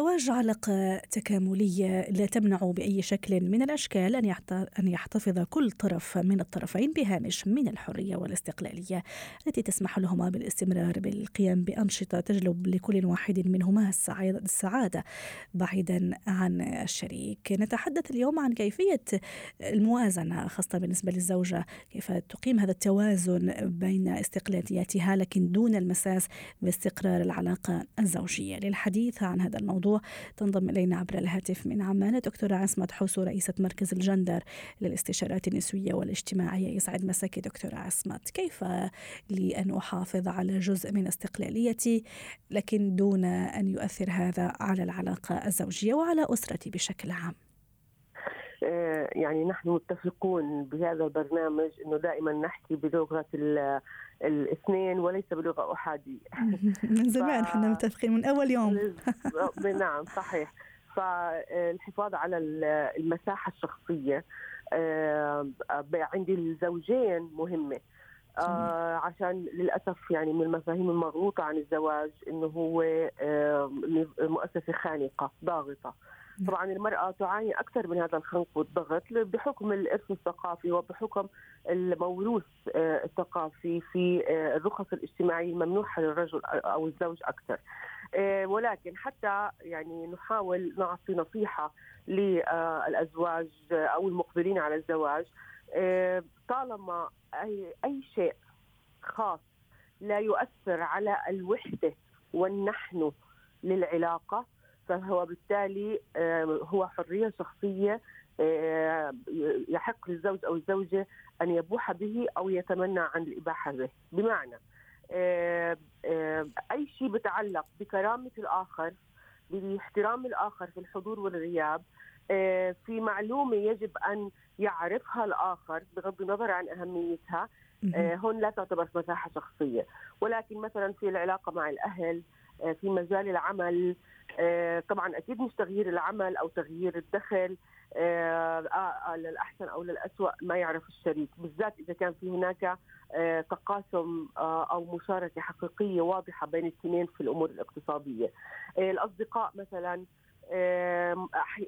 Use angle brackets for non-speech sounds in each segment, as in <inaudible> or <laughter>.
الزواج علاقة تكاملية لا تمنع بأي شكل من الأشكال أن يحتفظ كل طرف من الطرفين بهامش من الحرية والاستقلالية التي تسمح لهما بالاستمرار بالقيام بأنشطة تجلب لكل واحد منهما السعادة بعيدا عن الشريك. نتحدث اليوم عن كيفية الموازنة خاصة بالنسبة للزوجة. كيف تقيم هذا التوازن بين استقلالياتها لكن دون المساس باستقرار العلاقة الزوجية؟ للحديث عن هذا الموضوع الموضوع تنضم إلينا عبر الهاتف من عمان دكتورة عصمت حوسو رئيسة مركز الجندر للاستشارات النسوية والاجتماعية يسعد مساك دكتورة عصمت كيف لي أن أحافظ على جزء من استقلاليتي لكن دون أن يؤثر هذا على العلاقة الزوجية وعلى أسرتي بشكل عام؟ يعني نحن متفقون بهذا البرنامج إنه دائما نحكي بلغة الاثنين وليس بلغة أحادية. <laughs> من زمان إحنا ف... متفقين من أول يوم. نعم صحيح. فالحفاظ على المساحة الشخصية آه، عند الزوجين مهمة. آه عشان للأسف يعني من المفاهيم المغلوطة عن الزواج إنه هو آه مؤسسة خانقة ضاغطة. طبعا المرأة تعاني أكثر من هذا الخنق والضغط بحكم الإرث الثقافي وبحكم الموروث آه، الثقافي في آه، الرخص الاجتماعية الممنوحة للرجل أو الزوج أكثر. آه، ولكن حتى يعني نحاول نعطي نصيحة للأزواج أو المقبلين على الزواج طالما أي, أي شيء خاص لا يؤثر على الوحدة والنحن للعلاقة فهو بالتالي آه، هو حرية شخصية آه، يحق للزوج أو الزوجة أن يبوح به أو يتمنى عن الإباحة به. بمعنى آه، أي شيء بتعلق بكرامة الآخر باحترام الآخر في الحضور والغياب في معلومة يجب أن يعرفها الآخر بغض النظر عن أهميتها هون لا تعتبر مساحة شخصية. ولكن مثلا في العلاقة مع الأهل في مجال العمل. آه، طبعا أكيد مش تغيير العمل أو تغيير الدخل آه, آه, آه، للأحسن أو للاسوء ما يعرف الشريك. بالذات إذا كان في هناك آه تقاسم آه أو مشاركة حقيقية واضحة بين الاثنين في الأمور الاقتصادية. آه الأصدقاء مثلا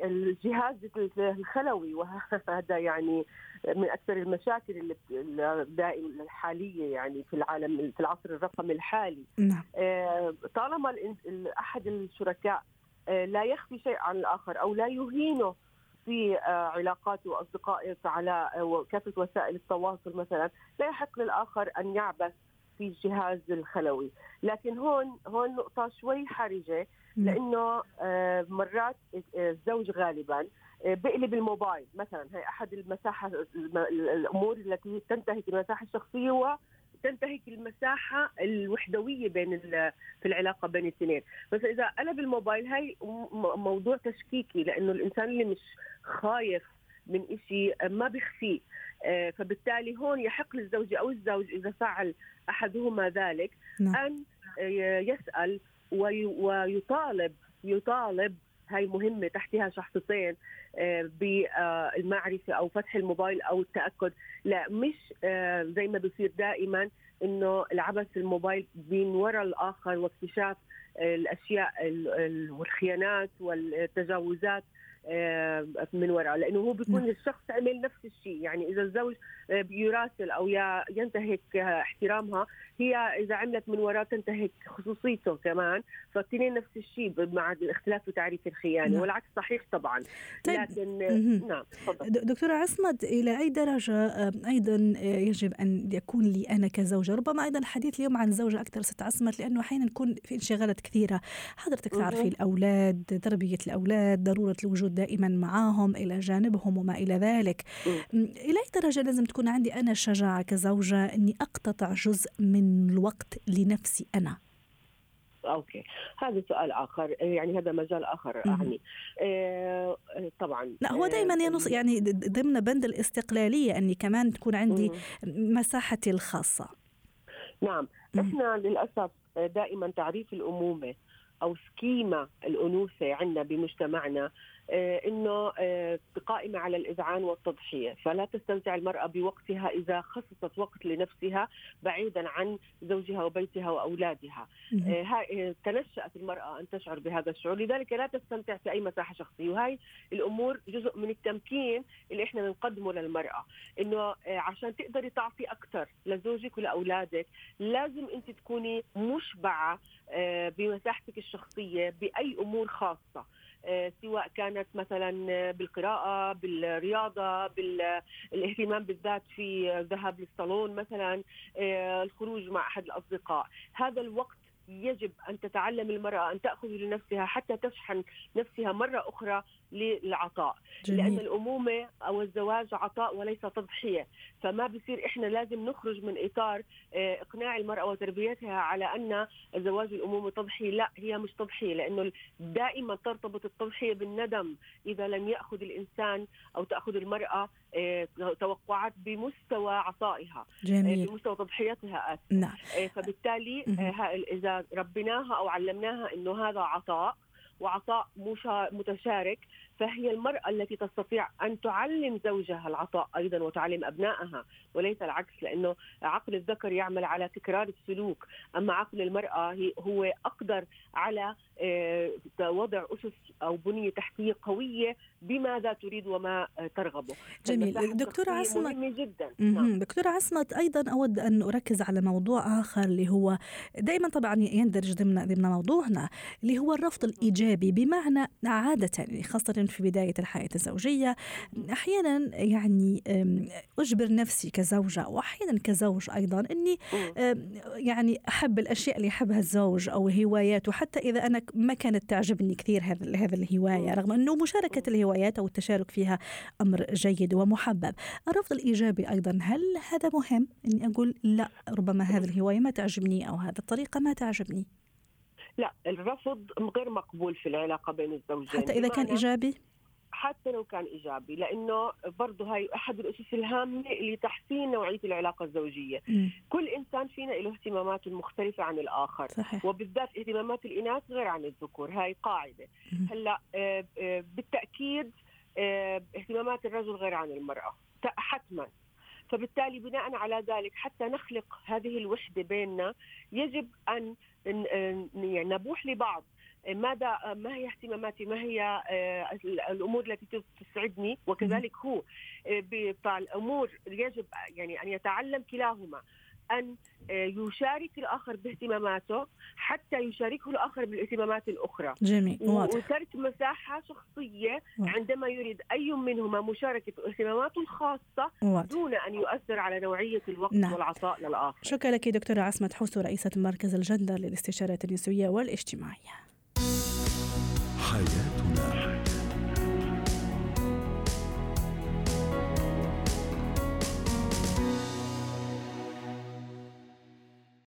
الجهاز الخلوي وهذا يعني من أكثر المشاكل اللي الدائم الحالية يعني في العالم في العصر الرقمي الحالي نعم. طالما أحد الشركاء لا يخفي شيء عن الآخر أو لا يهينه في علاقاته وأصدقائه على كافه وسائل التواصل مثلا لا يحق للآخر أن يعبث في الجهاز الخلوي. لكن هون هون نقطة شوي حرجة لأنه آه، مرات الزوج غالبا آه، بقلب الموبايل. مثلا هي أحد المساحة الأمور التي تنتهك المساحة الشخصية وتنتهك المساحة الوحدوية بين في العلاقة بين الاثنين. بس إذا قلب الموبايل هاي موضوع تشكيكي لأنه الإنسان اللي مش خايف من شيء ما بيخفيه. آه، فبالتالي هون يحق للزوجة أو الزوج إذا فعل أحدهما ذلك نعم. أن يسأل ويطالب يطالب هاي مهمة تحتها شخصتين آه، بالمعرفة أو فتح الموبايل أو التأكد لا مش آه، زي ما بصير دائما إنه العبث الموبايل من وراء الآخر واكتشاف الأشياء والخيانات والتجاوزات آه، من وراء لأنه هو بيكون. الشخص عمل نفس الشيء يعني إذا الزوج آه، يراسل أو ينتهك احترامها. هي إذا عملت من وراء تنتهك خصوصيته كمان فالاثنين نفس الشيء مع الاختلاف تعريف الخيانة. نعم. والعكس صحيح طبعا. طيب. لكن نعم دكتورة عصمت إلى أي درجة آه، أيضا يجب أن يكون لي أنا كزوجة؟ ربما أيضا الحديث اليوم عن زوجة أكثر ست عصمت لأنه أحيانا نكون في انشغالات كثيرة. حضرتك تعرفي الأولاد تربية الأولاد ضرورة الوجود دائما معاهم إلى جانبهم وما إلى ذلك. إلى أي درجة لازم تكون عندي أنا الشجاعه كزوجة إني أقتطع جزء من الوقت لنفسي أنا. أوكي. هذا سؤال آخر. يعني هذا مجال آخر يعني آه طبعا. لا هو دائما ينص يعني ضمن بند الاستقلالية إني كمان تكون عندي مساحتي الخاصة. نعم. إحنا للأسف دائما تعريف الأمومة أو سكيما الأنوثة عندنا بمجتمعنا آه، إنه آه، قائمه على الإذعان والتضحية، فلا تستمتع المرأة بوقتها إذا خصصت وقت لنفسها بعيدا عن زوجها وبيتها وأولادها. آه، تنشأت المرأة أن تشعر بهذا الشعور، لذلك لا تستمتع في أي مساحة شخصية، وهي الأمور جزء من التمكين اللي إحنا بنقدمه للمرأة، إنه عشان تقدري تعطي أكثر لزوجك ولأولادك، لازم أنت تكوني مشبعة بمساحتك الشخصية بأي أمور خاصة. آه، سواء كانت مثلا بالقراءة بالرياضة بالاهتمام بالذات في الذهاب للصالون مثلا آه، الخروج مع أحد الأصدقاء. هذا الوقت يجب أن تتعلم المرأة أن تأخذ لنفسها حتى تشحن نفسها مرة أخرى للعطاء جميل. لأن الأمومة أو الزواج عطاء وليس تضحية فما بصير إحنا لازم نخرج من إطار آه، إقناع المرأة وتربيتها على أن زواج الأمومة تضحية لا هي مش تضحية لأنه دائما ترتبط التضحية بالندم إذا لم يأخذ الإنسان أو تأخذ المرأة آه، توقعات بمستوى عطائها آه، جميل. بمستوى تضحيتها آسف. نعم. فبالتالي إذا ربيناها أو علمناها أنه هذا عطاء وعطاء متشارك. فهي المرأة التي تستطيع أن تعلم زوجها العطاء أيضا وتعلم أبنائها وليس العكس لأنه عقل الذكر يعمل على تكرار السلوك. أما عقل المرأة هو أقدر على آه، وضع أسس أو بنية تحتية قوية بماذا تريد وما ترغبه. جميل. دكتورة عصمت جدا. نعم. دكتورة عصمت أيضا أود أن أركز على موضوع آخر اللي هو دائما طبعا يندرج ضمن ضمن موضوعنا اللي هو الرفض الإيجابي بمعنى عادة يعني خاصة في بداية الحياة الزوجية. أحيانا يعني أجبر نفسي كزوجة وأحيانا كزوج أيضا أني يعني أحب الأشياء اللي يحبها الزوج أو هواياته حتى إذا أنا ما كانت تعجبني كثير هذا هذا الهواية رغم أنه مشاركة الهوايات أو التشارك فيها أمر جيد ومحبب. الرفض الإيجابي أيضا هل هذا مهم؟ أني أقول لا ربما هذه الهواية ما تعجبني أو هذه الطريقة ما تعجبني. لا الرفض غير مقبول في العلاقة بين الزوجين. حتى إذا كان إيجابي؟ حتى لو كان إيجابي لأنه برضه هاي أحد الأسس الهامة لتحسين نوعية العلاقة الزوجية. م. كل إنسان فينا له اهتمامات مختلفه عن الآخر. صحيح. وبالذات اهتمامات الإناث غير عن الذكور هاي قاعدة. هلأ آه، آه، بالتأكيد آه، اهتمامات الرجل غير عن المرأة. حتما. فبالتالي بناء على ذلك حتى نخلق هذه الوحدة بيننا يجب أن يعني نبوح لبعض. ماذا ما هي اهتماماتي؟ ما هي آه، الأمور التي تسعدني؟ وكذلك هو آه، فالأمور يجب يعني أن يتعلم كلاهما. أن آه، يشارك الآخر باهتماماته حتى يشاركه الآخر بالاهتمامات الأخرى جميل واضح. وترك مساحة شخصية واضح. عندما يريد أي منهما مشاركة اهتماماته الخاصه واضح. دون أن يؤثر على نوعية الوقت نعم. والعطاء للآخر شكرا لك دكتورة عصمت حوسو رئيسة مركز الجندر للاستشارات النسوية والاجتماعية حياه